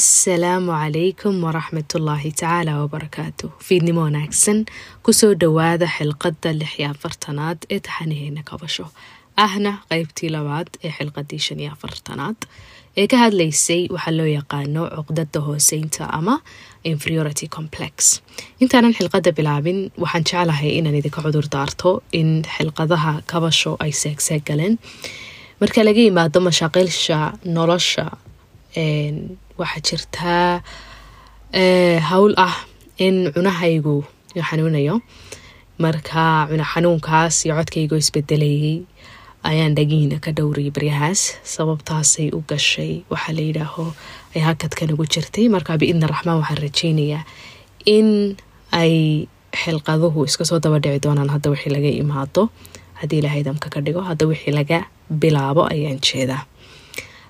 assalaamu calaykum waraxmatullaahi tacaala wabarakaatu fiidnimo wanaagsan? Kusoo dhowaada xilqadda lix iyo afartanaad ee taxanaheena kabasho ahna qeybtii labaad ee xilqadii shan iyo afartanaad. Ee ka hadlaysay waxaa loo yaqaano cuqdada hooseynta ama inferiority complex. Intaanan xilqadda bilaabin waxaan jeclahay inaan idinka cudur daarto in xilqadaha kabasho ay seegseeg galeen. Marka laga yimaado mashaaqilsha nolosha waxaa jirtaa hawl ah in cunahaygu xanuunayo. Marka cuna xanuunkaas iyo codkaygo isbedelayay ayaan dhagiina ka dhowriyay baryahaas. Sababtaasay u gashay waxaa la yidhaaho ay hakadkan ugu jirtay. Marka biidna raxmaan waxaan rajeynayaa in ay xilqaduhu iska soo daba dhici doonaan hadda wixii laga imaado haddii ilaahay damka ka dhigo hadda wixii laga bilaabo ayaan jeedaa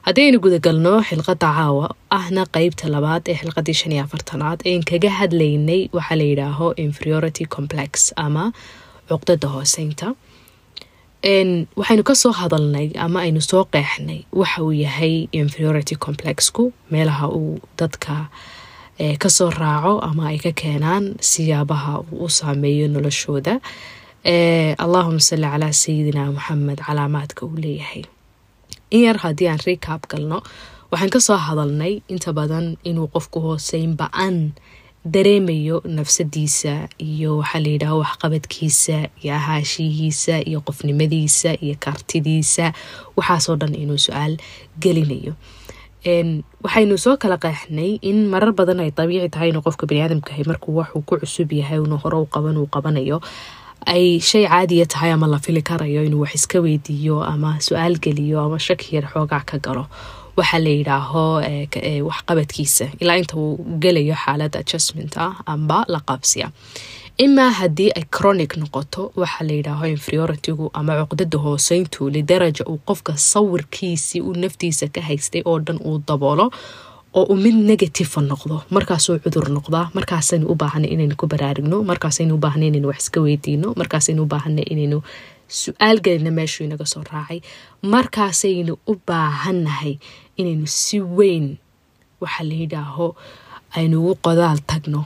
haddaynu gudagalno xilqadda caawa ahna qeybta labaad ee xilqadii shan iyo afartanaad een kaga hadlaynay waxaa la yidhaaho inferiority complex ama cuqdada hooseynta waxaynu ka soo hadalnay ama aynu soo qeexnay waxa uu yahay inferiority complexku meelaha uu dadka ka soo raaco ama ay ka keenaan siyaabaha uu u saameeyo noloshooda. Allahuma salli calaa sayidina maxamed calaamaadka uu leeyahay in yar haddii aan recab galno waxaan ka soo hadalnay inta badan inuu qofku hooseyn ba'an dareemayo nafsadiisa iyo waxaa layidhaho waxqabadkiisa iyo ahaashihiisa iyo qofnimadiisa iyo kartidiisa waxaasoo dhan inuu su'aal gelinayo. Waxaynu soo kala qeexnay in marar badan ay dabiici tahay inuu qofka baniaadamkahay markuu waxuu ku cusub yahay una hore u qaban uu qabanayo ay shay caadiya tahay ama la fili karayo inuu wax iska weydiiyo ama su'aal geliyo ama shaki yar xoogac ka galo waxaa la yidhaaho waxqabadkiisa ilaa inta uu gelayo xaalad adjustment ah amba la qaabsiya imaa haddii ay chronic noqoto waxaa la yidhaaho inferioritygu ama cuqdada hooseyntu lidaraja uu qofka sawirkiisii uu naftiisa ka haystay oo dhan uu daboolo oo uu mid negativa noqdo. Markaasuu cudur noqdaa markaasaynu u baahana inaynu ku baraarigno markaasaynu u baahna inaynu wax iska weydiino markaasaynu u baahana inaynu su'aal gelina meeshuu inaga soo raacay. Markaasaynu u baahannahay inaynu si weyn waxaa la yidhaaho aynu ugu qodaal tagno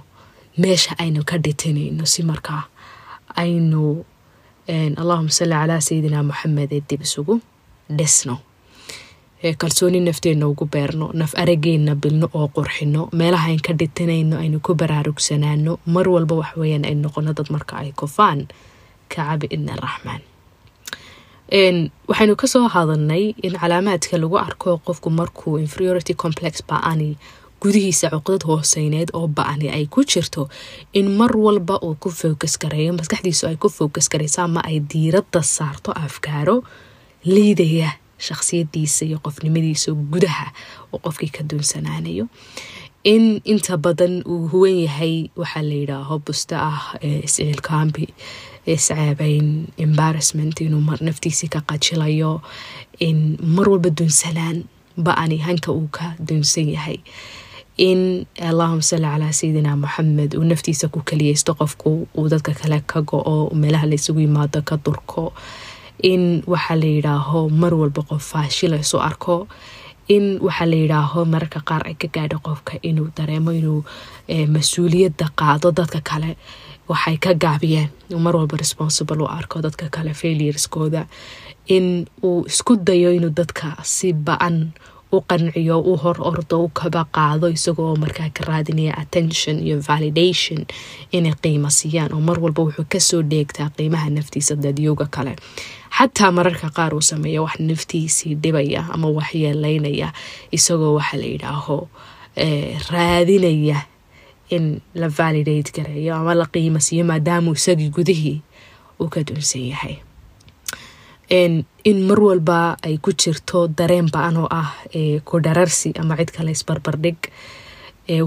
meesha aynu ka dhitanayno si markaa aynu allahuma salli calaa sayidina moxamed ee dib isugu dhisno kalsooni nafteena ugu beerno naf arageena bilno oo qurxino meelaha ayn ka dhitanayno aynu ku baraarugsanaano mar walba waxweyaan ay noqono dad marka ay kufaan. Kaca biidni araxmaan waxaynu ka soo hadalnay in calaamaadka lagu arko qofku markuu inferiority complex ba'ani gudihiisa cuqdad hooseyneed oo ba'ani ay ku jirto in mar walba uu ku focus gareeyo maskaxdiisu ay ku focus garayso ama ay diiradda saarto afkaaro liidaya shaqsiyadiisa iyo qofnimadiisa gudaha oo qofkii ka duunsanaanayo. In inta badan uu huwan yahay waxaa la yidhaaho busto ah isciilkaambi isceebeyn embarrassment inuu naftiisii ka qajilayo in mar walba duunsanaan ba'ani hanka uu ka duunsan yahay. In allahuma salli calaa sayidina moxamed uu naftiisa ku kaliyeysto qofku uu dadka kale ka go-o meelaha laysugu yimaado ka durko in waxaa la yidhaaho mar walba qof faashila isu arko in waxaa la yidhaaho mararka qaar ay ka gaadho qofka inuu dareemo inuu mas'uuliyadda qaado dadka kale waxay ka gaabiyeen mar walba responsible u arko dadka kale failureskooda. In uu isku dayo inuu dadka si ba'an u qanciyo u hor ordo u kaba qaado isagoo markaa ka raadinaya attention iyo validation inay qiimo siiyaan oo mar walba wuxuu ka soo dheegtaa qiimaha naftiisa dadyooga kale xataa mararka qaar uu sameeya wax naftiisii dhibaya ama waxyeeleynaya isagoo waxaa la yidhaaho raadinaya in la validate gareeyo ama la qiimo siiyo maadaamuu isagii gudihii uu ka duunsan yahay. In mar walba ay ku jirto dareen ba'an oo ah ku dhararsi ama cid kale isbarbardhig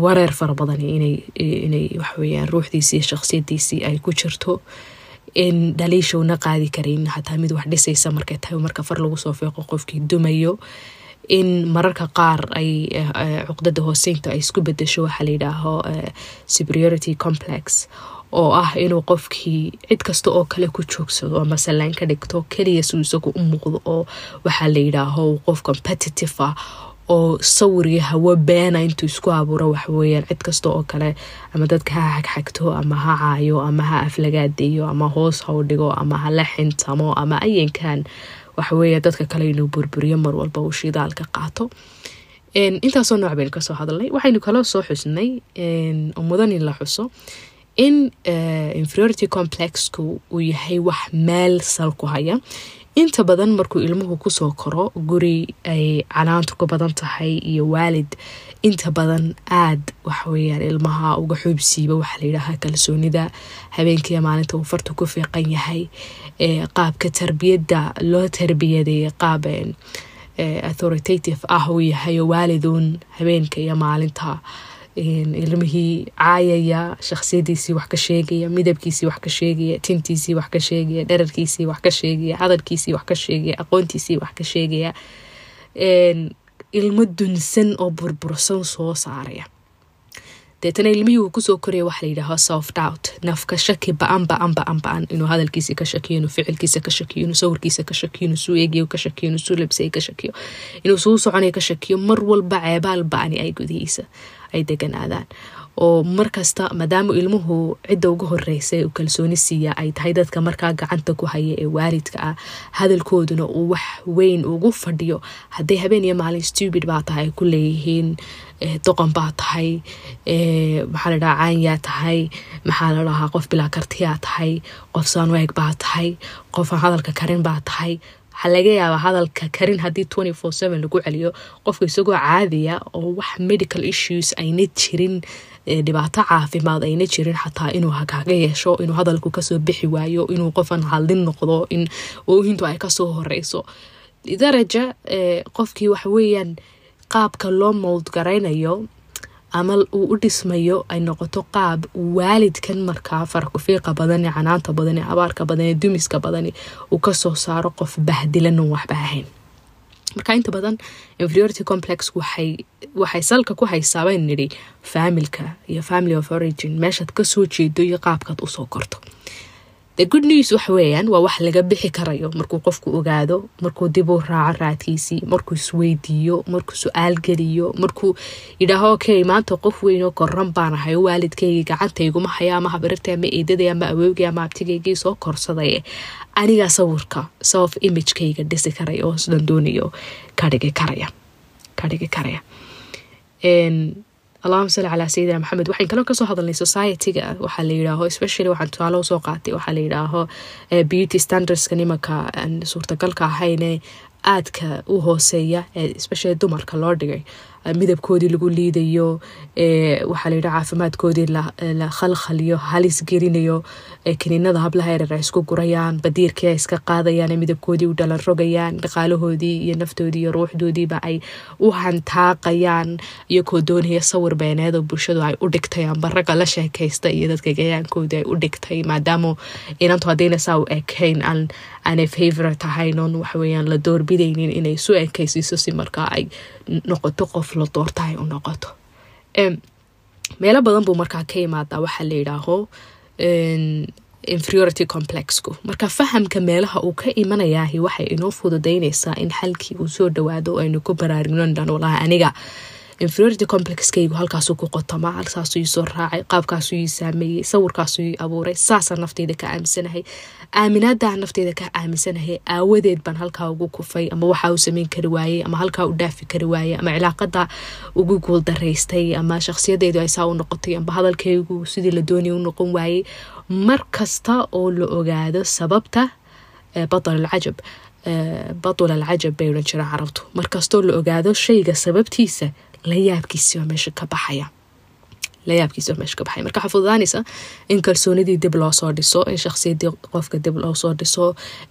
wareer fara badan inay waxaweyaan ruuxdiisii iyo ay ku jirto in dhaliishowna qaadi karayn xataa mid wax dhisaysa markay tahay marka far lagu soo feeqo qofkii dumayo. In mararka qaar ay cuqdada hooseynta ay isku bedesho waxaa layidhaaho superiority complex oo ah inuu qofkii cid kasta oo kale ku joogsado ama salaan ka dhigto keliya suu isagu u muuqdo oo waxaa la yidhaaho qof competitive ah oo sawir hawo beena intuu isku abuuro waxaweyaan cid kasta oo kale. Ama dadka ha xagxagto ama ha caayo ama ha aflagaadeeyo ama hoos ha u dhigo ama ha la xintamo ama ayankan waxaweya dadka kale inuu burburiyo mar walba uu shidaalka qaato. Intaasoo nooc baynu ka soo hadalnay waxaynu kaloo soo xusnay mudan in la xuso in inferiority complexku uu yahay wax meel sal ku haya inta badan markuu ilmuhu ku soo koro guri ay canaantu ka badan tahay iyo waalid inta badan aad waxaweyaan ilmaha uga xoobsiiba waxaa layidhaahaa kalsoonida. Habeenkiiya maalinta uu farta ku fiiqan yahay qaabka tarbiyadda loo tarbiyaday qaab authoritative ah uu yahay oo waaliduun habeenka iyo maalinta ilmihii caayaya shaksiyadiisii wax ka sheegaya midabkiisii wax ka sheegaya tintiisii wax ka sheegaya dherarkiisii wax ka sheegaya hadalkiisii wax ka sheegaya aqoontiisii wax ka sheegaya ilmo dunsan oo burbursan soo saaraya deetana ilmihii uu ku soo koraya waxa layidhaaha soft out nafka shaki ba'an ba'an ba'an ba'an inuu hadalkiisi ka shakiyo inuu ficilkiisa ka shakiyo inuu sawirkiisa ka shakiyo inuu suu eegiyo ka shakiyo inuu suu labsay ka shakiyo inuu suu soconaya ka shakiyo mar walba ceebaal ba'ani ay gudihiisa ay deganaadaan. Oo markasta maadaama ilmuhu cidda uga horeysa uu kalsooni siiya ay tahay dadka markaa gacanta ku haya ee waalidka ah hadalkooduna uu wax weyn ugu fadhiyo. Hadday habeen iyo maalin stupid baa tahay ay ku leeyihiin doqon baa tahay maxaa la dhahaa caanyaa tahay maxaa la dhahaa qof bilaa kartiyaa tahay qof sanweeg baa tahay qofaan hadalka karin baa tahay waxaa laga yaabaa hadalka karin haddii lagu celiyo qofka isagoo caadiya oo wax medical issues ayna jirin dhibaato caafimaad ayna jirin xataa inuu hagaaga yeesho inuu hadalku ka soo bixi waayo inuu qofan haldin noqdo in oohintu ay ka soo horeyso. Daraja qofkii waxaweyaan qaabka loo mowd garaynayo ama uu u dhismayo ay noqoto qaab waalidkan markaa farakufiiqa badan ee canaanta badan ee abaarka badan ee dumiska badani uu ka soo saaro qof bahdilanan waxba ahayn. Marka inta badan inferiority complex waxay salka ku haysaabayn nidhi faamilka iyo family of origin. Meeshaad ka soo jeedo iyo qaabkaad u soo korto the good news waxa weeyaan waa wax laga bixi karayo. Markuu qofku ogaado markuu dib u raaco raadkiisii markuu isweydiiyo markuu su'aal geliyo markuu yidhaaho okay maanta qof weynoo koran baan ahay oo waalidkaygii gacantayguma haya ama habarirta ama eedaday ama awoogay ama abtigaygii soo korsaday anigaa sawirka self imagekayga dhisi karaya oo sidan doonayo ka dhigi karaya ka dhigi karaya allahuma salli calaa sayidina maxamed waxayn kaloo ka soo hadalnay society-ga. Waxaa la yidhaaho especially waxaan tusaale u soo qaatay waxaa la yidhaaho beauty standardska nimanka suurtagalka ahayne aadka u hooseeya especially dumarka loo dhigay midabkoodii lagu liidayo waxaa la yidhaha caafimaadkoodii la khalkhaliyo halis gelinayo kiniinada hablaha isku gurayaan badiirkii ay iska qaadayaan midabkoodii u dhalan rogayaan dhaqaalahoodii iyo naftoodii iyo ruuxdoodiiba ay u hantaaqayaan iyakoo doonaya sawir beeneed bulshadu ay u dhigtay amba ragga la sheekaysta iyo dadka gayaankoodii ay u dhigtay maadaama inantu haddayna saa u ekayn aan aanay favorite ahaynon waxaweyaan la doorbidaynin inay su ekaysiiso si markaa ay noqoto qof la doorta u noqoto. Meelo badan buu markaa ka imaadaa waxaa la yidhaaho inferiority complexku marka fahamka meelaha uu ka imanayaahi waxay inoo fududaynaysaa in xalkii uu soo dhawaado aynu ku baraarugno dhan walahi aniga inferiority complexkaygu halkaasuu ku qotoma halkaasuu ii soo raacay qaabkaasuu ii saameeyey abuuray saasaan nafteyda ka aaminsanahay. Aaminaadaan nafteyda ka aaminsanahay aawadeed baan halkaa ugu kufay ama waxaa uu sameyn kari waayey ama halkaa u dhaafi kari waayey ama cilaaqada ugu guuldaraystay ama shakhsiyadeydu ay saa u noqotay amba hadalkaygu sidii la doonaya u noqon waayey. Mar kasta oo la ogaado sababta batal alcajab batul alcajab bay odhan jiraan carabtu. Markastoo la ogaado shayga sababtiisa layaabkiisi waa meesha ka baxaya layaabkiisi waa meesha ka baxaya marka waxaa fududaanaysa in kalsoonidii dib loo soo dhiso in shakhsiyadii qofka dib loo soo dhiso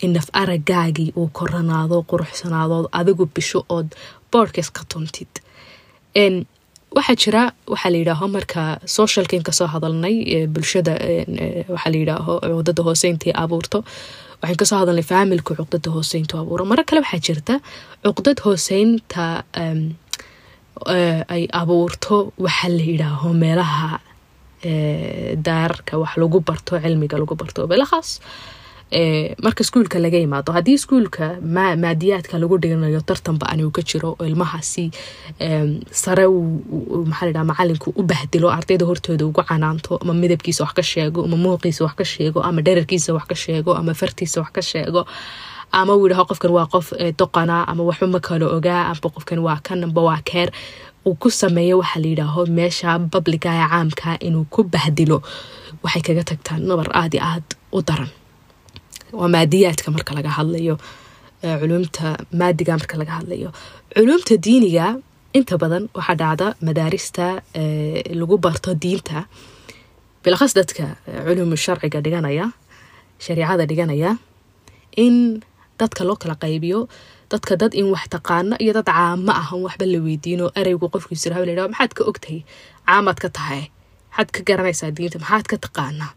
in naf aragaagii uu koranaado quruxsanaado adigu bisho ood boodhkas ka tuntid waxaa jira waxaa la yidhaaho marka socialkan ka soo hadalnay bulshada waxaa la yidhaaho cuqdada hooseyntii abuurto waxaan ka soo hadalnay faamilku cuqdada hooseyntu abuuro maro kale waxaa jirta cuqdad hooseynta ay abuurto waxaa la yidhaaho meelaha daararka wax lagu barto cilmiga lagu barto meelahaas marka iskuulka laga yimaado haddii iskuulka maadiyaadka lagu dhiganayo tartanba anigu ka jiro oo ilmahaasi sare maxaa ladhaha macalinku u bahdilo ardayda hortooda ugu canaanto ama midabkiisa wax ka sheego ama muuqiisa wax ka sheego ama dherarkiisa wax ka sheego ama fartiisa wax ka sheego ama uu yidhaho qofkan waa qof doqana ama waxba ma kala ogaa amba qofkan waa kan waa keer. Uu ku sameeyo waxaa la yidhaaho meesha babliga ee caamka inuu ku bahdilo. Waxay kaga tagtaan nabar aada iyo aada u daran. Waa maadiyaadka marka laga hadlayo culumta maadiga marka laga hadlayo. Culumta diiniga inta badan waxaa dhacda madaarista lagu barto diinta. Bilkhas dadka culumu sharciga dhiganaya shariicada dhiganaya in dadka loo kala qaybiyo dadka dad in wax taqaano iyo dad caamo ah on waxba la weydiino ereygu la maxaad ka ogtahay? Caamaad ka tahay? Maxaad ka garanaysaa diinta? Maxaad ka taqaanaa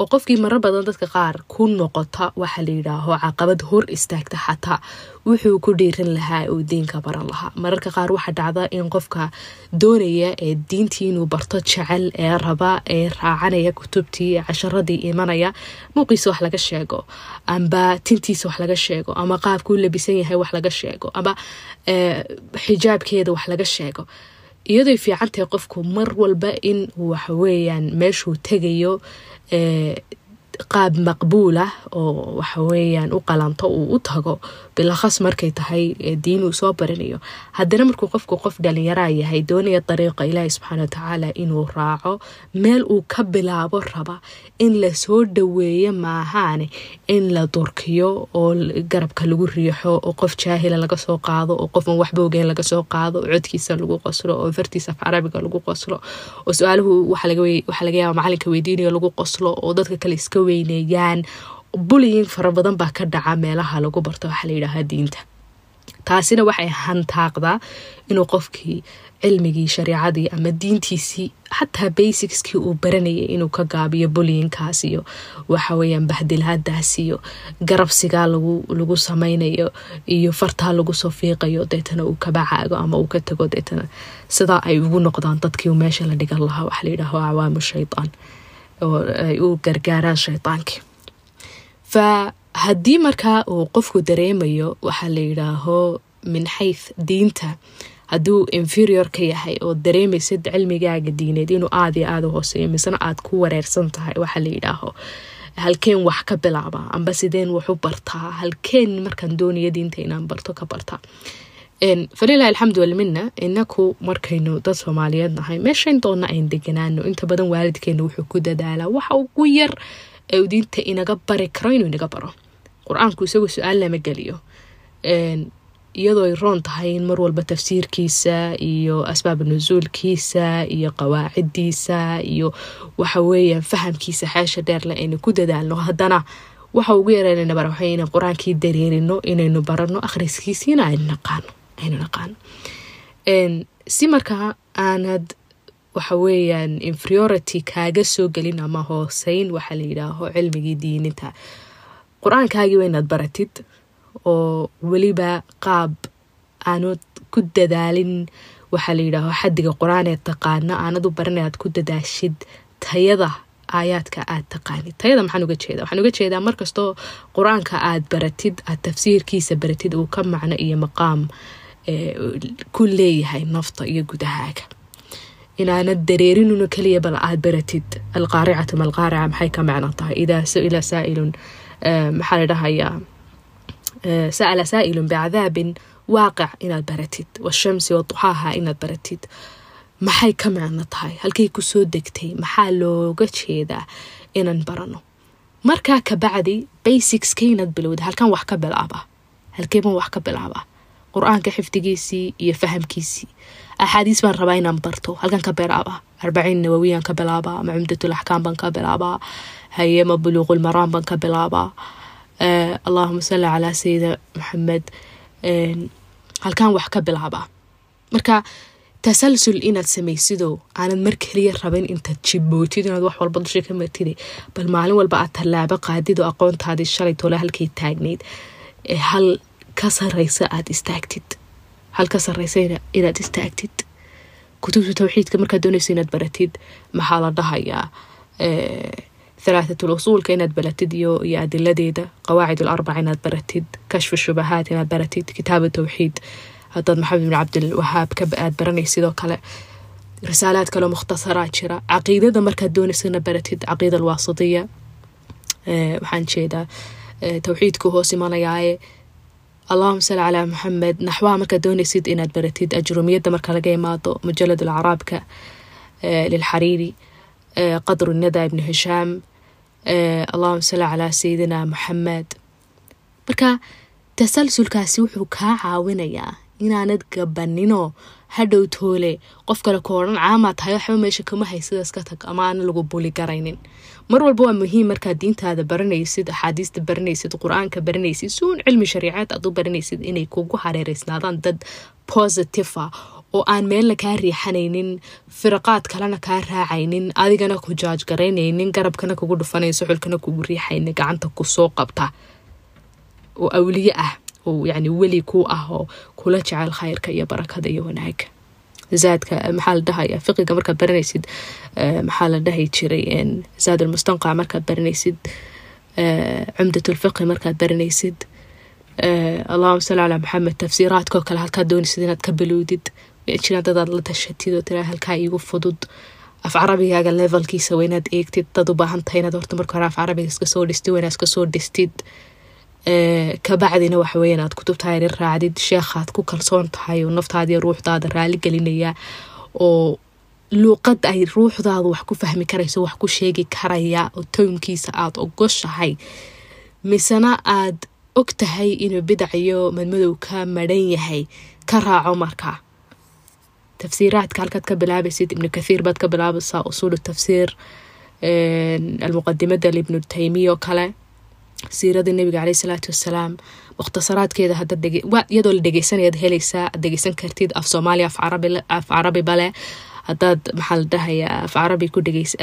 oo qofkii marar badan dadka qaar ku noqota waxaa la yidhaaho caqabad hor istaagta xataa wuxuu ku dhiiran lahaa oo diinka baran lahaa. Mararka qaar waxaa dhacda in qofka doonaya ee diintii inuu barto jecel ee raba ee raacanaya kutubtii casharadii imanaya muuqiisa wax laga sheego amba tintiisa wax laga sheego ama qaabkuu labisan yahay wax laga sheego ama xijaabkeeda wax laga sheego iyadoy fiicantahay qofku mar walba in waxaweyaan meeshuu tegayo qaab maqbuulah oo waxaweyaan u qalanto uu u tago bilakhas markay tahay diin soo baranayo haddana markuu qofku qof dhalinyaraa yahay doonaya dariiqa ilaahi subxaana watacaala inuu raaco meel uu ka bilaabo raba in la soo dhaweeyo maahaane in la durkiyo oo garabka lagu riixo oo qof jaahila laga soo qaado oo qofan waxba laga soo qaado oo codkiisa lagu qoslo oo fartiisa af carabiga lagu qoslo oo su'aaluhu waxaa laga yaaba macalinka weydiinayo lagu qoslo oo dadka kale iska weyneeyaan bullying fara badan baa ka dhaca meelaha lagu barto waxaa layidhaahaa diinta. Taasina waxay hantaaqdaa inuu qofkii cilmigii shariicadii ama diintiisii xataa basicskii uu baranayay inuu ka gaabiyo bulyinkaas waxaweyaan bahdilaadaas garabsigaa lagu sameynayo iyo fartaa lagu soo fiiqayo deetana uu kaba caago ama uu ka tago deetana. Sidaa ay ugu noqdaan dadkii meesha la dhigan lahaa waxaa layidhaaho acwaamu shaytaan oo ay u gargaaraan shaytaankii fa haddii markaa uu qofku dareemayo waxaa la yidhaaho min xayth diinta. Hadduu inferior ka yahay oo dareemaysid cilmigaaga diineed inuu aada iyo aada u hooseeyo misena aada ku wareersan tahay waxaa la yidhaaho halkeen wax ka bilaaba amba sideen wax u bartaa halkeen markaan doonaya diinta inaan barto ka bartaa falilahi alxamdu walmina inaku markaynu dad soomaaliyeed nahay meeshayn doona ayn deganaano inta badan waalidkeena wuxuu ku dadaalaa waxa ugu yar uu diinta inaga bari karo inuu inaga baro qur'aanku isagoo su'aal lama geliyo iyadoo ay roon tahay in mar walba tafsiirkiisa iyo asbaab nusuulkiisa iyo qawaacidiisa iyo waxaweeyaan fahamkiisa xeesha dheerle aynu ku dadaalno haddana waxa ugu yareynayna bara waxay inaan qur'aankii dareerino inaynu barano akhriskiisiina aynu naqaano si markaa aanad waxa weeyaan inferiority kaaga soo gelin ama hooseyn waxaa la yidhaaho cilmigii diininta. Qur'aankaagii waa inaad baratid oo weliba qaab aanad ku dadaalin waxaa la yidhaaho xadiga qur'aan ee taqaano aanad u baran aad ku dadaashid tayada aayaadka aad taqaanid tayada maxaan uga jeeda waxaan uga jeedaa markastoo qur'aanka aad baratid aad tafsiirkiisa baratid uu ka macno iyo maqaam ku leeyahay nafta iyo gudahaaga inaanad dareerinuna keliya bal aad baratid. Alqaaricatu malqaarica maxay ka macno tahay? Idaa su'ila saa'ilun maxaa la dhahayaa? Sa'ala saa'ilun bicadaabin waaqic inaad baratid. Washamsi waduxaaha inaad baratid. Maxay ka macno tahay? Halkay ku soo degtay maxaa looga jeedaa inaan barano? Markaa kabacdi basicska inaad bilowda halkan wax ka bilaaba. Halkeeban wax ka bilaaba qur'aanka xifdigiisii iyo fahamkiisii axaadiis baan rabaa inaan barto. Halkan ka bilaaba arbaciin nawawiyaan ka bilaabaa ama axkaam baan ka bilaabaa hayema buluuqulmaraan baan ka bilaabaa allahuma salli calaa sayida maxamed halkan wax ka bilaabaa marka tasalsul inaad samaysidoo aanad mar keliya rabin intaad jibootid inaad wax walba dusha ka martida bal maalin walba aad tallaabo qaadid oo aqoontaadii shalay tole halkay taagnayd. Hal ka sareysa aad istaagtid. Hal ka inaad istaagtid. Kutubta tawxiidka markaad doonaysa inaad baratid maxaa la dhahayaa? Thalaathatu lusuulka inaad baratid iyo iyo adiladeeda. Qawaacid alarbaca inaad baratid. Kashfu shubahaat inaad baratid. Kitaaba tawxiid. Haddaad maxamed bin cabdilwahaab aad baranay sidoo kale. Risaalaad kaleo mukhtasaraa jira. Caqiidada markaad doonaysa ina baratid caqiida alwaasitiya waxaan jeedaa tawxiidku hoos imanayaaye allahuma salli calaa maxamed naxwaha markaad doonaysid inaad baratid ajrumiyadda marka laga imaado mujalad alcaraabka lilxariiri qadru nada ibnu hishaam allahuma salli calaa sayidina maxamed marka tasalsulkaasi wuxuu kaa caawinayaa inaanad gabaninoo hadhow toole qof kale ku odhan caamaa tahay waxba meesha kama haysidaas ka tag ama aana lagu buli garaynin. Mar walba waa muhiim markaad diintaada baranaysid axaadiista baranaysid qur'aanka baranaysid suun cilmi shariiceed aad u baranaysid inay kugu hareereysnaadaan dad positiva oo aan meelna kaa riixanaynin firaqaad kalena kaa raacaynin adigana ku jaaj garaynaynin garabkana kugu dhufanayso xulkana kugu riixaynin gacanta ku soo qabta. Oo awliye ah oo yani weli ku ah oo kula jecel khayrka iyo barakada iyo wanaaga zaadka maxaa la dhahaya fiqiga markaad baranaysid maxaa la dhahi jiray zaad almustanqac markaad baranaysid cumdatulfiqi markaad baranaysid allahuma salli calaa maxamed tafsiiraadkoo kale halkaad doonaysid inaad ka balowdid jiraan dadaad la tashatid oo tiraa halkaa iigu fudud. Af carabigaaga levelkiisa waa eegtid dad u baahan inaad horta marka hore af carabiga iska dhistid waa inaad dhistid kabacdina waxa weeyaan aad kutubta yari raacdid sheekhaad ku kalsoon tahay oo naftaadiiyo ruuxdaada raali gelinaya oo luuqad ay ruuxdaadu wax ku fahmi karayso wax ku sheegi karaya oo townkiisa aada ogoshahay. Misena aad og tahay inuu bidac iyo madmadow ka madhan yahay. Ka raaco markaa tafsiiraadka halkaad ka bilaabaysid ibnu kathiir baad ka bilaabaysaa usuulu tafsiir almuqadimada libnu taymiya oo kale siiradii nabiga caleyh salaatu wassalaam mukhtasaraadkeeda iyadoo la dhegeysanayad helaysaa ad dhegeysan kartid af soomaaliya af carabi bale. Hadaad maxaa la dhahayaa af carabi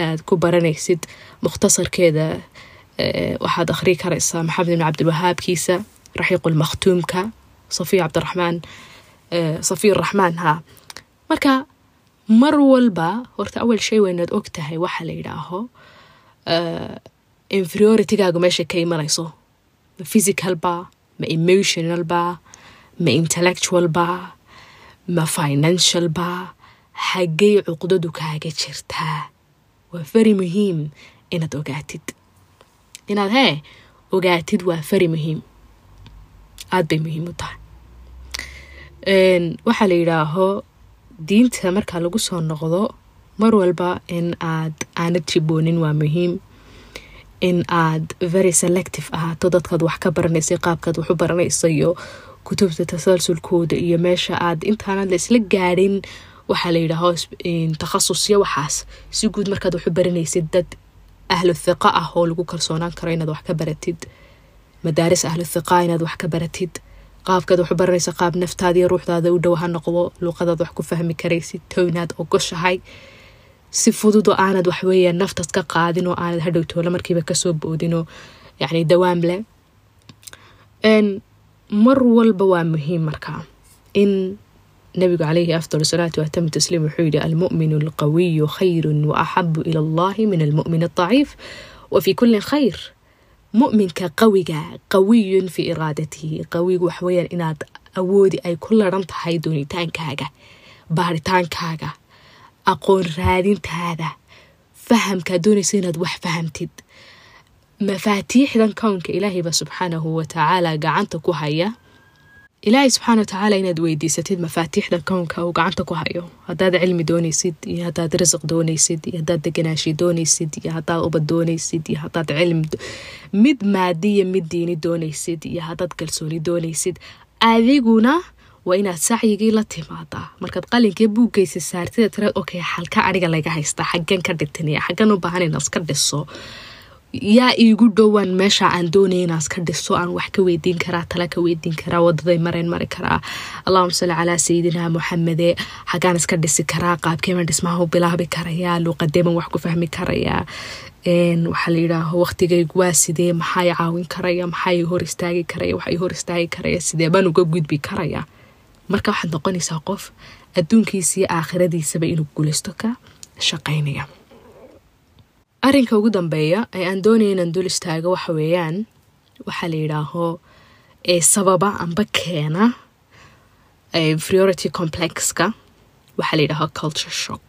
aad ku baranaysid mukhtasarkeeda waxaad akhrii karaysaa maxamed ibn cabdilwahaabkiisa raxiiqulmakhtuumka safiya cabdiraxmaan safiy raxmaan ha marka mar walba horta awal shay weynaad og tahay waxa la yidhaaho inferioritigaagu meesha ka imanayso. Ma physical ba ma emotional ba ma intellectual ba ma financial ba xaggay cuqdadu kaaga jirtaa waa fari muhiim inaad ogaatid. Inaad hee ogaatid waa fari muhiim. Aada bay muhiim u tahay. Waxaa la yidhaaho diinta marka lagu soo noqdo mar walba in aad aanad jiboonin waa muhiim in aad very selective ahaato dadkaad wax ka baranaysay qaabkaad waxu baranaysa iyo kutubta tasalsulkooda iyo meesha aad intaanad la isla waxaa la yidhaaho takhasusyo waxaas. Si guud markaad waxu baranaysid dad ahlu thiqa ah oo lagu kalsoonaan karo inaad wax ka baratid. Madaaris ahlu thiqa inaad wax ka baratid. Qaabkaad waxu baranaysa qaab naftaadiiyo ruuxdaada u dhow ha noqdo luuqadaad wax ku fahmi karaysid townaad ogoshahay si fudud oo aanad waxweeya naftaad ka qaadin oo aanad hadhow toole markiiba ka soo boodinoo yacni dawaam leh. Mar walba waa muhiim markaa in nabigu calayhi afdal salaatu waatamu tasliim wuxuu yidhi almu'minu alqawiyu khayrun wa ila allahi min almu'min aldaciif wa fii kullin khayr. Mu'minka qawiga qawiyun fii iraadatihi. Qawigu waxweeyaan inaad awoodi ay ku laran tahay doonitaankaaga baaritaankaaga aqoon raadintaada fahamkaad doonaysa inaad wax fahamtid mafaatiixdan kownka ilaahayba subxaanahu watacaala gacanta ku haya ilaahay subxaana watacaala inaad weydiisatid mafaatiixdan kownka uu gacanta ku hayo haddaad cilmi doonaysid iyo haddaad risiq doonaysid iyo haddaad deganaashi doonaysid iyo haddaad ubad doonaysid iyo haddaad cilmi mid maadiya mid diini doonaysid iyo haddaad kalsooni doonaysid adiguna waa inaad sacyigii la timaadaa. Markaad qalinkii buugaysa saartida tira okay xalka aniga laga haystaa xaggan ka dhigtaniya xaggan u baahan inaas ka dhiso. Yaa iigu dhowaan meesha aan doonaya inaas ka dhiso aan wax ka weydiin karaa tala ka weydiin karaa wadaday mareen mari karaa. Allahuma salli calaa sayidina muxamede xaggaan iska dhisi karaa qaabkeeban dhismaha u bilaabi karayaa luuqadeeban wax ku fahmi karayaa. Waxaa la yidhaaho waqtigaygu waa sidee maxaa i caawin karaya maxaa i hor istaagi karaya waxa i hor istaagi karaya sidee baan uga gudbi karaya marka waxaad noqonaysaa qof adduunkiisa iyo aakhiradiisaba inuu guulaysto ka shaqaynaya arrinka ugu dambeeya ee aan doonaya inaan dul istaago waxa weeyaan waxaa la yidhaaho ee sababa amba keena inferiority complexka waxaa la yidhaaho culture shock.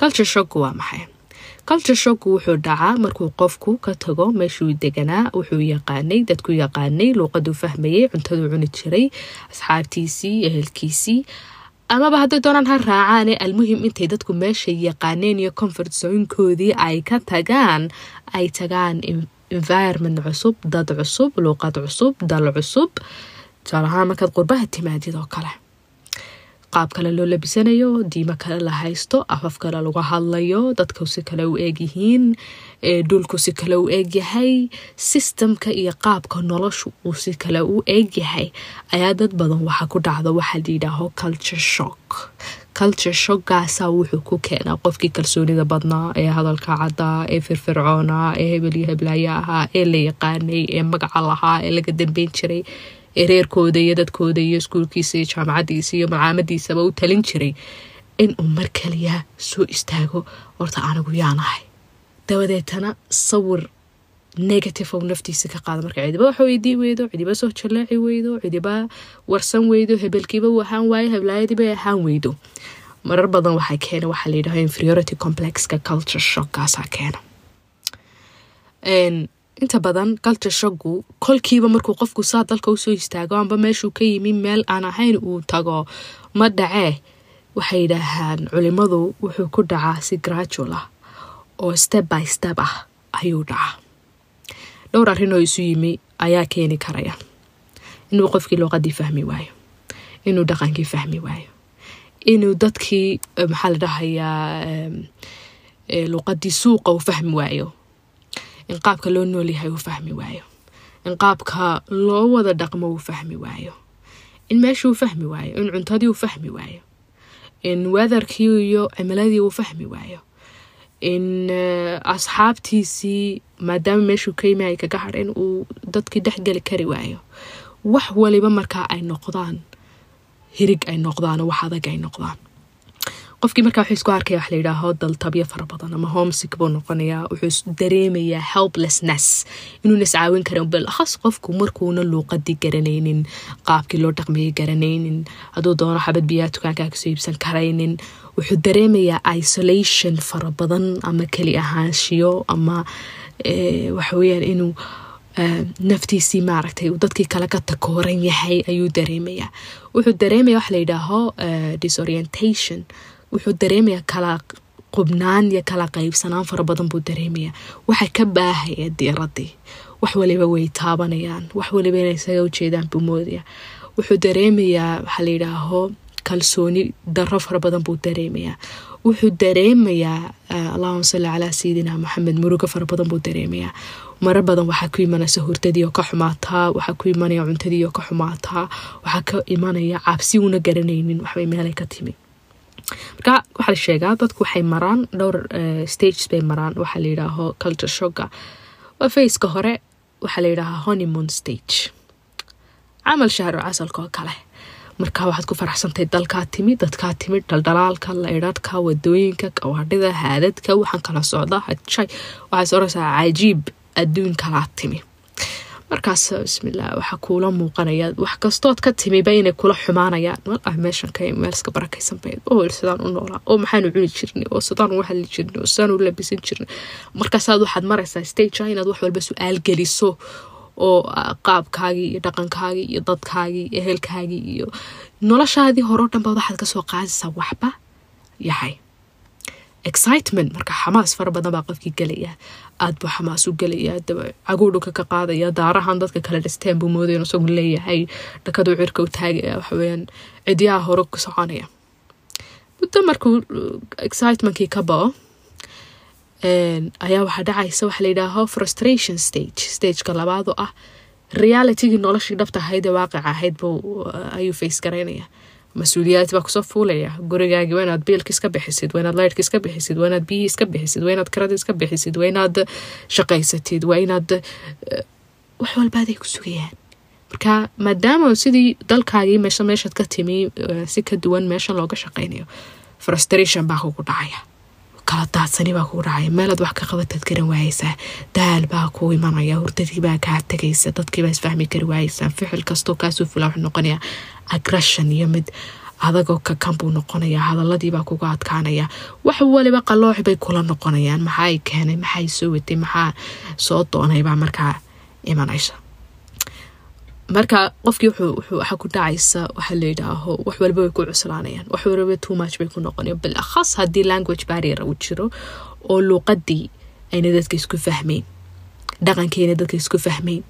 Culture shock waa maxay culture shock wuxuu dhacaa markuu qofku ka tago meeshuu deganaa wuxuu yaqaanay dadku yaqaanay luuqaduu fahmayay cuntaduu cuni jiray asxaabtiisii ehelkiisii. Amaba hadday doonaan ha raacaane almuhim intay dadku meeshay yaqaaneen iyo comfort zoonkoodii ay ka tagaan ay tagaan environment cusub dad cusub luuqad cusub dal cusub. Tusaalahaan markaad qurbaha timaadid oo kale qaab kale loo labisanayo diimo kale la haysto afaf kale lagu hadlayo dadku si kale u eegyihiin dhulku si kale u eegyahay sistamka iyo qaabka noloshu uu si kale u eegyahay ayaa dad badan waxa ku dhacda waxaa layidhaaho culture shock. Culture shockgaasa wuxuu ku keenaa qofkii kalsoonida badnaa ee hadalka caddaa ee firfircoonaa ee hebel iyo ahaa ee la yaqaanay ee magaca lahaa ee laga dambeyn jiray ee iyo dadkooda iyo iskuulkiisa iyo jaamacadiisa iyo malcaamadiisaba u talin jiray inuu mar kaliya soo istaago horta anigu yaanahay dabadeetana sawir negative ou naftiisa ka qaada marka cidiba wax weydii weydo cidiba soo jaleeci weydo cidiba warsan weydo hebelkiiba uu ahaan waayo heblaayadiiba ahaan weydo marar badan waxay keena waxaa layidhaha inferiority complexka culture shockaasaa keena inta badan culture shocku kolkiiba markuu qofku saa dalka u soo istaago amba meeshuu ka yimi meel aan ahayn uu tago ma dhacee waxay yidhaahaan culimadu wuxuu ku dhacaa si gradual ah oo step by step ah ayuu dhacaa. Dhowr arrin oo isu yimi ayaa keeni karaya. Inuu qofkii luuqadii fahmi waayo inuu dhaqankii fahmi waayo inuu dadkii maxaa la dhahayaa luuqadii suuqa uu fahmi waayo in qaabka loo noolyahay uu fahmi waayo in qaabka loo wada dhaqmo uu fahmi waayo in meeshuu fahmi waayo in cuntadii uu fahmi waayo in weatherkii iyo cimiladii uu fahmi waayo in asxaabtiisii maadaama meeshuu ka yimi ay kaga hadheen uu dadkii dhexgeli kari waayo wax waliba markaa ay noqdaan hirig ay noqdaan oo wax adag ay noqdaan qofkii markaa wuxuu isku arkaya wax layidhaaho daltabyo fara badan ama homesick buu noqonayaa. Wuxuu dareemayaa helplessness inuuna iscaawin karin balakhas qofku markuuna luuqadii garanaynin qaabkii loo dhaqmayay garanaynin hadduu doono xabad biyaa dukaankaa ka soo iibsan karaynin. Wuxuu dareemayaa isolation fara badan ama keli ahaanshiyo ama waxaweyaan inuu naftiisii maaragtay dadkii kale ka takooran yahay ayuu dareemayaa. Wuxuu dareemaya wax layidhaaho disorientation wuxuu dareemayaa kala qubnaan iyo kala qaybsanaan fara badan buu dareemayaa waxa ka baahaya diiradii. Wax waliba way taabanayaan. Wax waliba inay isaga ujeedaan buu moodaya wuxuu dareemayaa waxaa layidhaaho kalsooni daro fara badan buu dareemayaa wuxuu dareemayaa allahuma salli calaa sayidina maxamed murugo fara badan buu dareemayaa marar badan waxaa ku imanaysa hurdadii oo ka xumaataa waxaa ku imanaya cuntadii oo ka xumaataa waxaa ka imanaya cabsi uuna garanaynin waxbay meelay ka timi marka waxaa la sheegaa dadku waxay maraan dhowr stages bay maraan. Waxaa layidhaaho culture shocka. Waa faceka hore waxaa layidhaahaa honeymoon stage. Camal shahro casalka oo kale. Markaa waxaad ku faraxsantay dalkaa timi dadkaa timi dhaldhalaalka laydhadhka waddooyinka gawaadhida haadadka waxaan kala socda hajay waxaad oraysaa cajiib adduun kalaa timi markaas bismillah waxaa kuula muuqanaya wax kastood ka timiba inay kula xumaanayaan walah meeshan ka meelska barakaysan bayd oo sidaan u noolaa. Oo maxaanu cuni jirnay. Oo sidaan uga hadli jirnay. Oo sidaan u labisan jirnay. Markaasaad waxaad maraysaa stage inaad wax walba su'aal geliso. Oo qaabkaagii iyo dhaqankaagii iyo dadkaagii iyo ehelkaagii iyo noloshaadii horeo dhanba waxaad ka soo qaadaysaa waxba yahay excitement. Marka xamaas fara badan baa qofkii gelaya aad buu xamaas u gelaya caguudhuka ka qaadaya daarahan dadka kale dhisteen buu moodaya isagu leeyahay. Dhakaduu cirka u taagaya waxaweyaan cidyaha hore ku soconaya. Muddo markuu excitementkii ka bao ayaa waxaa dhacaysa waxa layidhaaho frustration stage. Stageka labaad oo ah realitygii noloshii dhabta ahayd ee waaqica ahayd buu ayuu face garaynaya mas'uuliyaad baa ku soo fuulaya gurigaagii waa inaad biilka iska bixisid waa inaad leyrhka iska bixisid waa inaad biyihii iska bixisid waa inaad karada iska bixisid waa inaad shaqaysatid waa inaad wax walbaaday ku sugayaan marka maadaama sidii dalkaagii meesha meeshaad ka timi si ka duwan meeshan looga shaqaynayo frustration baa kugu dhacaya kala daadsani baa kugu dhacaya meelaad wax ka qabataad garan waayeysaa daal baa kuu imanaya hurdadii baa kaa tegaysa dadkiibaa isfahmi kari waayeysaa ficil kastoo kaasoo fula wuxuu noqonaya. Aggression iyo mid adagoo kakan buu noqonaya. Hadaladiibaa kuga adkaanaya. Wax waliba qaloox bay kula noqonayaan. Maxaay keenay? Maxay soo watay maxaa soo doonaybaa markaa imanaysa marka qofkii waxaa ku dhacaysa waxaa layidhaaho wax walba way ku cuslaanayaan wax walba too much bay ku noqonayan bal akhas haddii language barrier uu jiro oo luuqadii ayna dadka isku fahmeyn dhaqankeena dadka isku fahmeyn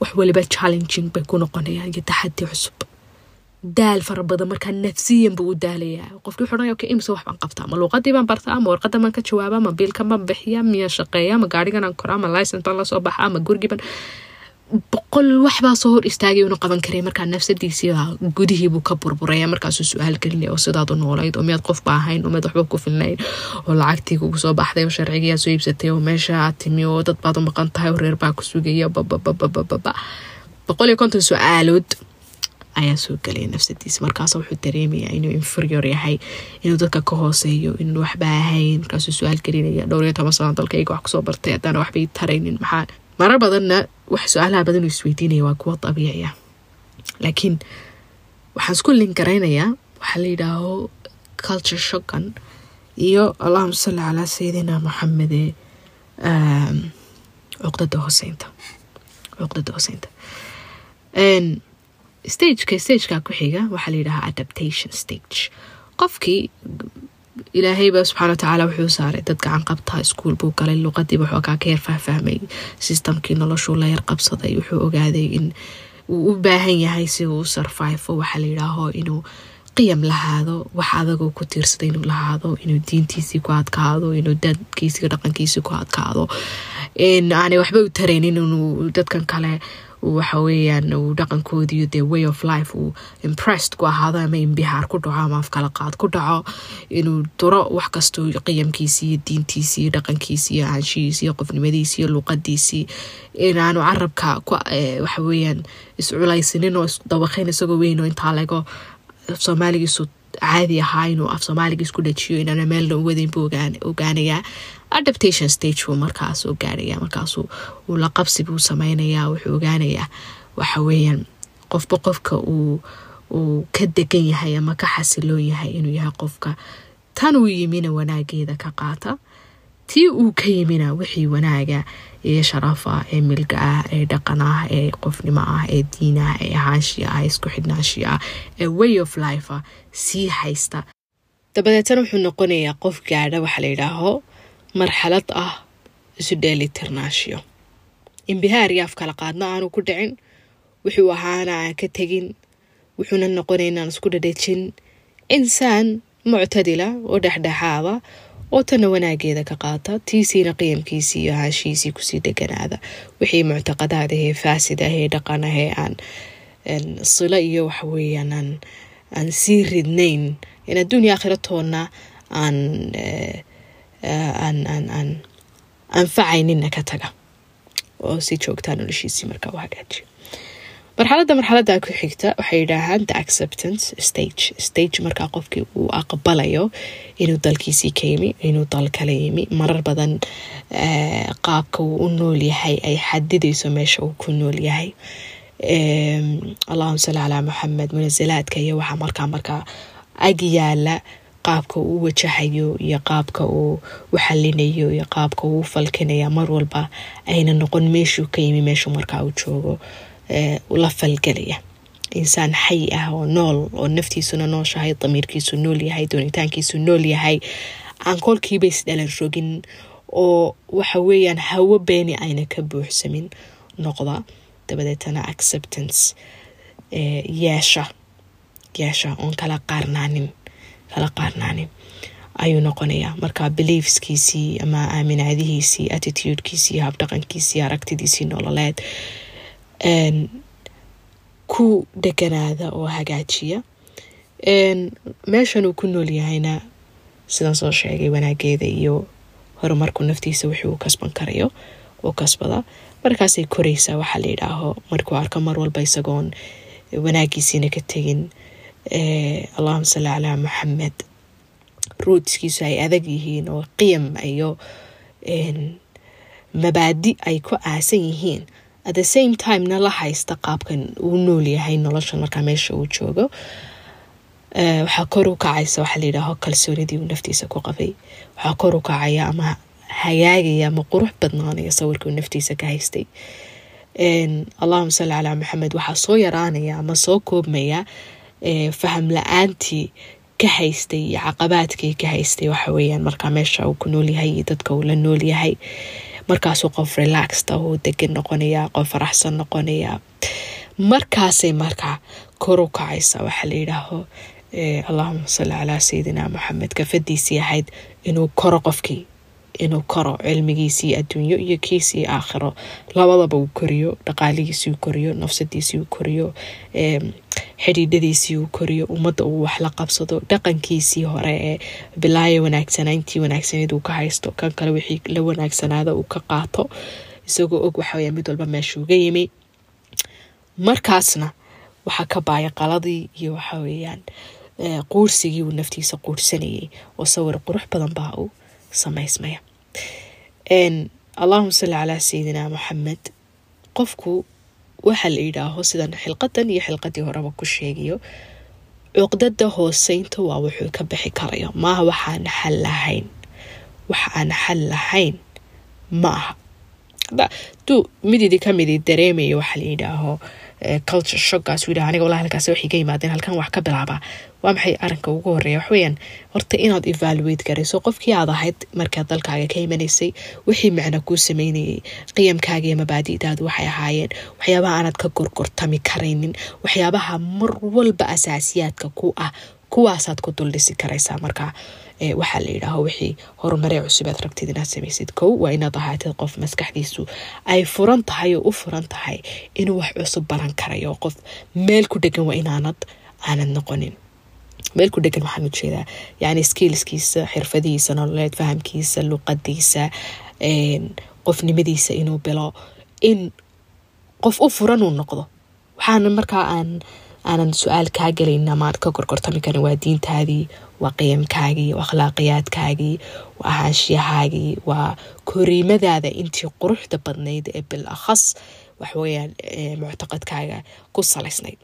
wax waliba challenging bay ku noqonayaan iyo taxadi cusub. Daal fara badan markaa nafsiyan buu u daalayaa. Qofkii wuxuu odhanaya okay imse wax qabtaa? Ma luuqadii baan bartaa? Ama warqada baan ka jawaaba ma biilka baan bixiya miya shaqeeya ma gaarigan aan koraa? Ma license baan la soo baxaa? Ma gurigiiban boqol waxbaa soo hor istaagay unu qaban karay. Markaa nafsadiisii gudihiibuu ka burburaya markaasuu su'aal gelinaya oo sidaad noolayd oo miyaad qofba ahayn oo miyaad waxba ku filnayn oo lacagtii kugu soo baxday oo sharcigiyaa soo iibsatay oo meesha aad timi oo dad baad u maqan tahay oo reer baa ku sugaya babababababa boqol iyo konton su'aalood ayaa soo gelaya nafsadiisa markaas wuxuu dareemayaa inuu inferior yahay inuu dadka ka hooseeyo inuu waxba ahayn markaasuu su'aal gelinaya dhowr iyo toban sano dalkayga wax ku soo bartay haddaana waxbay taraynin maxaa marar badanna wax su'aalaha badan uu isweydiinaya waa kuwa dabiici ah laakiin waxaan isku lingaraynayaa waxaa la yidhaaho culture shockan iyo allahuma salli calaa sayidina maxamede cuqdada hoseynta cuqdada hoseynta stageka stageka ku xiga waxaa la yidhahaa adaptation stage. Qofkii ilaahayba subxana watacaala wuxuu saaray dad gacan qabtaa iskuol buu galay luqadiiba waxoogaa ka yar fahfahmay sistamkii noloshuu la yar qabsaday wuxuu ogaaday in uu u baahan yahay si uu sarfifo waxaa la yidhaaho inuu qiyam lahaado wax adagoo ku tiirsada inuu lahaado inuu diintiisii ku adkaado inuu dadkiisii dhaqankiisii ku adkaado. Aanay waxba u taraynin inuu dadkan kale waxa weeyaan uu dhaqankoodiiyo dee way of life uu impressed ku ahaado ama imbihaar ku dhaco ama afkala qaad ku dhaco. Inuu duro wax kastoo qiyamkiisii iyo diintiisii iyo dhaqankiisii iyo aanshihiisii iyo qofnimadiisii iyo luuqadiisii inaanu carabka waxa weeyaan isculaysanin oo isdabaqayn isagoo weyn oo intaa lego soomaaligiisu caadi ahaa inuu af soomaaliga isku dhajiyo inaana meelna u wadayn buu ogaanayaa adaptation stage buu markaas ogaanaya markaasuu uu la qabsi buu sameynayaa wuxuu ogaanayaa waxa weeyaan qofba qofka uu uu ka degan yahay ama ka xasiloon yahay inuu yahay qofka tan uu yimina wanaageeda ka qaata tii uu ka yimina wixii wanaaga ee sharaf ah ee milga ah ee dhaqan ah ee qofnimo ah ee diin ah ee ahaanshiya ah isku xidhnaanshiya ah ee way of life ah sii haysta. Dabadeetana wuxuu noqonayaa qof gaadha waxaa la yidhaaho marxalad ah isu dheelitirnaashiyo imbihaar iyo afkala qaadna aanu ku dhicin wuxuu ahaana aan ka tegin wuxuuna noqonay inaan isku dhadhejin. Insaan muctadila oo dhexdhexaada oo tana wanaageeda ka qaata tiisiina qiyamkiisii iyo ahaanshihiisii ku sii deganaada. Wixii muctaqadaad ahee faasid ahee dhaqan ahee aan silo iyo waxaweeyaan aan sii ridnayn. In adduunya aakhiratoonna aan aan aan aan anfacaynina ka taga. Oo si joogtaa noloshiisii markaa u hagaajiyo marxaladda marxaladda ku xigta waxay yidhaahaan the acceptance stage stage markaa qofkii uu aqbalayo inuu dalkiisii ka yimi inuu dal kala yimi. Marar badan qaabka uu u nool yahay ay xadidayso meesha uu ku nool yahay. Allahuma salli calaa maxamed munasalaadka iyo waxaa markaa markaa ag yaalla qaabka uu wajahayo iyo qaabka uu u xalinayo iyo qaabka uu u falkinaya mar walba ayna noqon meeshuu ka yimi meeshuu markaa uu joogo la falgelaya insaan xay ah oo nool oo naftiisuna nooshahay damiirkiisu nool yahay doonitaankiisu nool yahay aan kolkiiba isdhalan rogin oo waxa weeyaan hawo beeni ayna ka buuxsamin. Noqda dabadeetana acceptance yeesha yeesha oon kala qaarnaanin kala qaarnaanin. Ayuu noqonayaa. Marka beliefskiisii ama aaminaadihiisii attitudekiisii habdhaqankiisii aragtidiisii nololeed ku deganaada oo hagaajiya meeshan uu ku nool yahayna sidaan soo sheegay wanaageeda iyo horumarku naftiisa wixii uu kasban karayo uu kasbada. Markaasay koraysaa waxaa la yidhaaho markuu arko mar walba isagoon wanaagiisiina ka tegin allahuma salli calaa maxamed roodskiisu ay adag yihiin oo qiyam iyo mabaadi ay ku aasan yihiin at the same timena la haysta qaabkan uu nool yahay nolosha markaa meesha uu joogo waxaa kor u kacaysa waxaa layidhaaho kalsoonidii uu naftiisa ku qabay waxaa kor u kacaya ama hagaagaya ama qurux badnaanaya sawirkii uu naftiisa ka haystay allahuma salli calaa maxamed waxaa soo yaraanaya ama soo koobmaya faham la'aantii ka haystay iyo caqabaadkii ka haystay waxa weeyaan markaa meesha uu ku noolyahay iyo dadka uu la noolyahay markaasuu qof relaxta uu degan noqonaya qof faraxsan noqonaya markaasay markaa kor u kacaysa waxaa la yidhaaho allahuma salli calaa sayidina maxamed kafadiisii ahayd inuu koro qofkii inuu koro cilmigiisii adduunyo iyo kiisii aakhiro. Labadaba uu koriyo dhaqaalihiisii uu koriyo nafsadiisii uu koriyo xidhiidhadiisii uu koriyo ummadda uu wax la qabsado dhaqankiisii hore ee bilaayo wanaagsanaa intii wanaagsaneed uu ka haysto kan kale wixii la wanaagsanaada uu ka qaato. Isagoo og waxaweya mid walba meesha uga yimi. Markaasna waxaa ka baaya qaladii iyo waxa weeyaan quursigii uu naftiisa quursanayay oo sawir qurux badan baa uu samaysmaya allahuma salli calaa sayidina maxamed qofku waxaa la yidhaaho sidan xilqadan iyo xilqadii horeba ku sheegayo cuqdada hooseynta waa wuxuu ka bixi karayo maaha waxaan xal lahayn. Wax aan xal lahayn ma aha. Mididi kamidi dareemaya waxaa la yidhaaho culture shoggaas uu yidhaha aniga wallahi halkaas waxay ka yimaadeen halkan wax ka bilaabaa waa maxay arrinka ugu horreeya? Waxweeyaan horta inaad evaluate garayso qofkii aad ahayd markaad dalkaaga ka imanaysay wixii macno kuu sameynayay qiyamkaaga iyo mabaadi'daadu waxay ahaayeen. Waxyaabaha aanad ka gorgortami karaynin waxyaabaha mar walba asaasiyaadka ku ah kuwaasaad ku duldhisi karaysaa markaa waxaa la yidhaaho wixii horumaree cusub aad rabtid inaad samaysid kow. Waa inaad ahaatid qof maskaxdiisu ay furan tahay oo u furan tahay inuu wax cusub baran karayo. Qof meel ku dhegan waa inaanad aanad noqonin. Meel ku dhegan waxaan u jeedaa yani skillskiisa xirfadihiisa nololeed fahamkiisa luqadiisa qofnimadiisa inuu bilo. In qof u furan uu noqdo. Waxaana markaa aan aanan su'aal kaa gelayn amaad ka gorgortami karin waa diintaadii waa qiyamkaagii waa akhlaaqiyaadkaagii waa ahaanshiyahaagii waa koriimadaada intii quruxda badnayd ee bil akhas waxaweyaan muctaqadkaaga ku salaysnayd.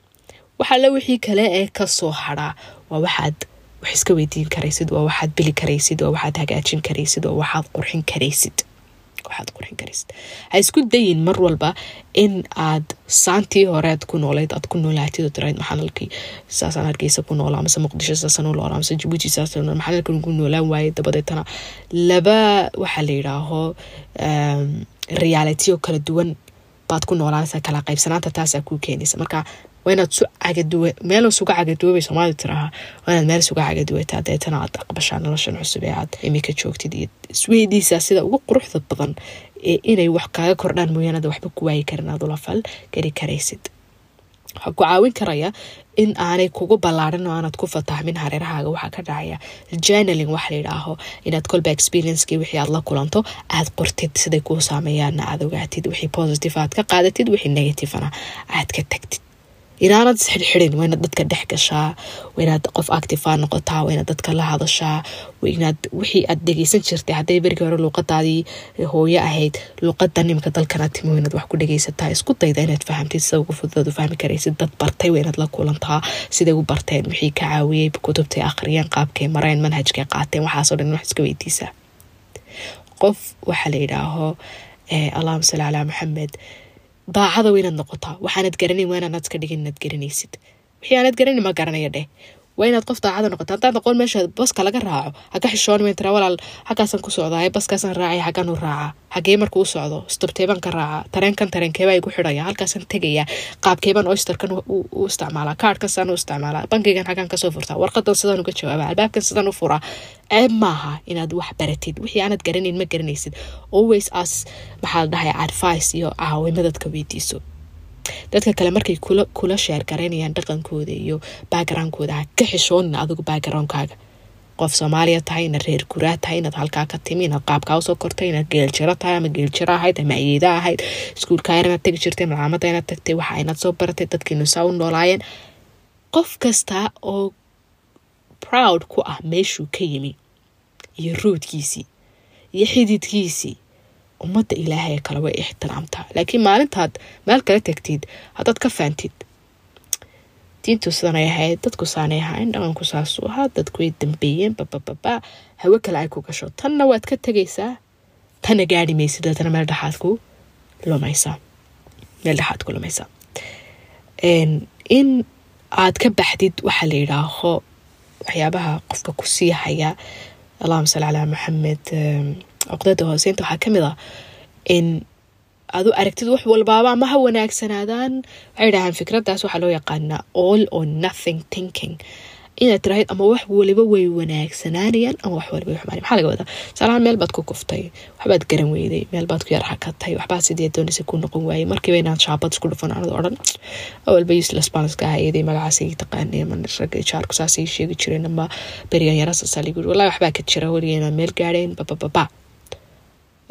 Waxaale wixii kale ee ka soo haraa waa waxaad wax iska weydiin karaysid waa waxaad bili karaysid waa waxaad hagaajin karaysid waa waxaad qurxin karaysid waxaad qurxin karaysid ha isku dayin mar walba in aad saantii horead ku noolayd aad ku noolaatid oo tirayd maxaan halkii saasaan hargeysa ku noolaa amase muqdisho saasaan u amase jabuuti saasaan maxaan halkan ku noolaan waaye dabadeetana. Laba waxaa la yidhaaho oo kala duwan baad ku noolaanaysaa kala qaybsanaanta taasaa kuu keenaysa. Marka waa su cagaduwa meel suga cagaduwabay soomaalida tirahaa waa meel suga cagaduwataa deetana aad aqbashaa noloshan cusub ee aad imika joogtid iyo isweydiisaa sida ugu quruxda badan ee inay wax kaaga kordhaan mooyaan waxba ku waayi karin aad ula geli karaysid. Waxaa ku caawin karaya in aanay kugu ballaarin oo aanad ku fatahmin hareerahaaga waxaa ka dhacaya journaling waxa la yidhaaho inaad kolba experiencekii wixii aad la kulanto aad qortid siday kuu saameeyaana aad ogaatid wixii positive aad ka qaadatid wixii negativena aad ka tagtid inaanad isxirxirin waa dadka dhex gashaa waa qof actifa noqotaa waa dadka la hadashaa waa wixii aad dhegeysan jirtay hadday berigii hore luuqadaadii hooyo ahayd luuqadan imika dalkana timi waa wax ku dhegeysataa isku dayda inaad fahamtid sida ugu fududaad u fahmi karaysid dad bartay waa la kulantaa siday u barteen wixii ka caawiyey kutubtay akhriyeen qaabkay mareen manhajkay qaateen waxaasoo dhan wax iska weydiisaa qof waxaa la yidhaaho allahuma salli calaa maxamed daacada waa inaad noqotaa. Waxaanad garanayn waa inaanad iska dhigin inaad garanaysid wixii aanad garanin ma garanaya dheh waa inaad qof daacada noqota haddaad noqon meesha baska laga raaco haka xishooni wayn tiraa walaal xaggaasaan ku socdaa baskaasaan raacay xaggaan u raacaa xagee markuu u socdo stobteebaan ka raacaa tareenkan tareenkeebaa igu xidhaya halkaasaan tegaya qaabkeebaan oysterkan u isticmaalaa kaarhkan u isticmaalaa bankigan xaggaan ka soo furtaa warqadan sidaan uga jawaabaa albaabkan sidaan u furaa ceeb maaha inaad wax baratid wixii aanad garanayn ma garanaysid. Always as maxaa dhahay advice iyo caawimo dadka weydiiso dadka kale markay kula sheer garaynayaan dhaqankooda iyo backgroundkooda ha ka xishoonin adigu backgroundkaaga. Qof soomaaliya tahay inaad reer guraa tahay inaad halkaa ka timi inaad qaabkaa u soo kortay inaad geeljiro tahay ama geeljiro ahayd ama ayeeda ahayd iskuulkaa inaad tegi jirtay malcaamada inaad tagtay waxa inaad soo baratay dadkiinu saa u noolaayeen. Qof kasta oo proud ku ah meeshuu ka yimi iyo roodkiisii iyo xididkiisii ummadda ilaahay kale way ixtiraamtaa laakiin maalintaad meel kala tagtid haddaad ka faantid diintu sidanay ahayd dadku saanay ahayn dhaqanku saasuu ahaa dadku way dambeeyeen babababa hawe kale ay ku gasho tanna waad ka tegaysaa tanna gaari maysid deetana meel dhexaad ku lumaysaa meel dhexaad ku in aad ka baxdid waxaa la yidhaaho waxyaabaha qofka ku sii haya allahuma salli calaa maxamed cuqdada hooseynta waxaa ka mid ah in aad u aragtid wax walbaaba ama ha wanaagsanaadaan. Waxay dhahaan fikraddaas waxaa loo yaqaanaa all or nothing thinking. Inaad tirahayd ama wax waliba way wanaagsanaanayaan ama wax waliba way xumaanay maxaa laga wadaa? Salahaan meel baad ku kuftay waxbaad garan weyday meel baad ku yar hakatay waxbaad sidii doonaysa ku noqon waayey. Markiiba inaad shaabad isku dhufan anad odhan awalba useless baan iska hayaday magacaas ii taqaanay ama ragga jaarku saas ii sheegi jireen ama berigan yarasasa ligu yiri wallahi waxbaa ka jira weliga inaad meel gaadheen babababa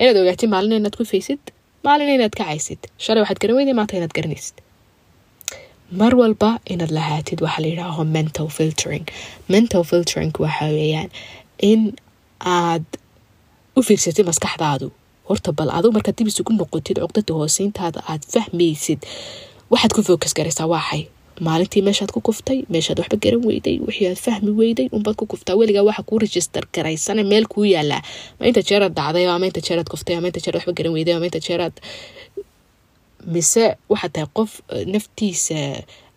inaad ogaatid maalin inaad ku faysid maalin inaad kacaysid shalay waxaad garan weyday maanta inaad garanaysid mar walba inaad lahaatid waxaa la yidhaaho mental filtering. Mental filtering waxa weeyaan in aad u fiirsatid maskaxdaadu. Horta bal adu markaad dib isugu noqotid cuqdada hooseyntaada aad fahmaysid waxaad ku focus garaysaa waaxay maalintii meeshaad ku kuftay meeshaad waxba garan weyday wixii fahmi weyday unbaad ku kuftaa. Weligaa waxa kuu register garaysana meel kuu yaalaa ma jeeraad dhacday ama inta jeeraad kuftay ama jeer waxba garan weyday ama jeeraad mise waxaad tahay qof naftiisa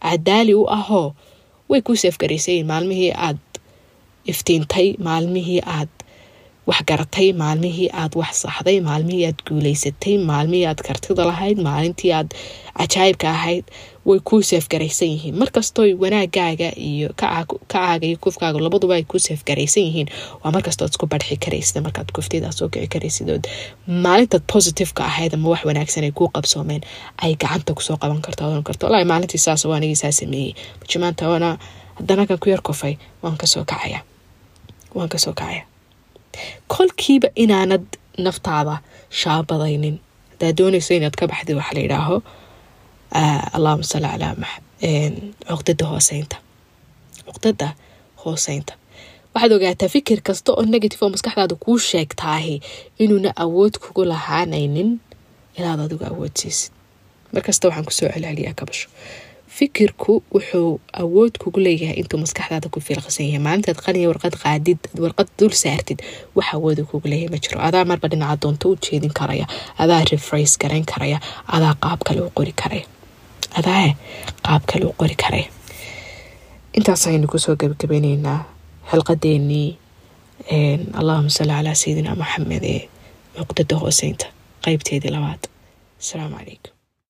cadaali u ahoo way kuu seefgaraysayiin maalmihii aad iftiintay maalmihii aad wax garatay maalmihii aad wax saxday maalmihii aad guuleysatay maalmihii aad kartida lahayd maalintii aad cajaayibka ahayd way kuu seefgaraysan yihiin. Markastooy wanaagaaga iyo kacaaga iyo kufkaaga labaduba ay kuu seefgaraysan yihiin. Waa markastood isku barxi karaysid markaad kuftidaa soo kici karaysidood. Maalintaad positiveka ahayd ama wax wanaagsan ay kuu qabsoomeen ay gacanta ku soo qaban karto odan karto walahi maalintii saas waa anigii saa sameeyey. Majimaanta wana haddana kan ku yar kufay waan ka soo kacaya. Waan ka soo kacaya. Kolkiiba inaanad naftaada shaabadaynin. Haddaad doonayso inaad ka baxdid waxaa la yidhaaho allahuma salli calaa cuqdada hooseynta. Cuqdada hooseynta. Waxaad ogaataa fikir kasta oo negative oo maskaxdaada kuu sheegtaahi inuuna awood kugu lahaanaynin inaad adigu awood siisid. Markasta waxaan ku soo celceliyaa kabasho. Fikirku wuxuu awood kugu leeyahay intuu maskaxdaada ku fiilqasan yahay. Maalintaad qaniya warqad qaadid warqad dul saartid wax awooda kugu leeyahay ma jiro. Adaa marba dhinaca doonta u jeedin karaya adaa refrace garayn karaya adaa qaab kale u qori karaya adaa qaab kale u qori karaya intaas aynu ku soo gabagabayneynaa xilqadeenii allahuma salli calaa sayidina maxamed ee cuqdada hooseynta qeybteedii labaad asalaamu calaykum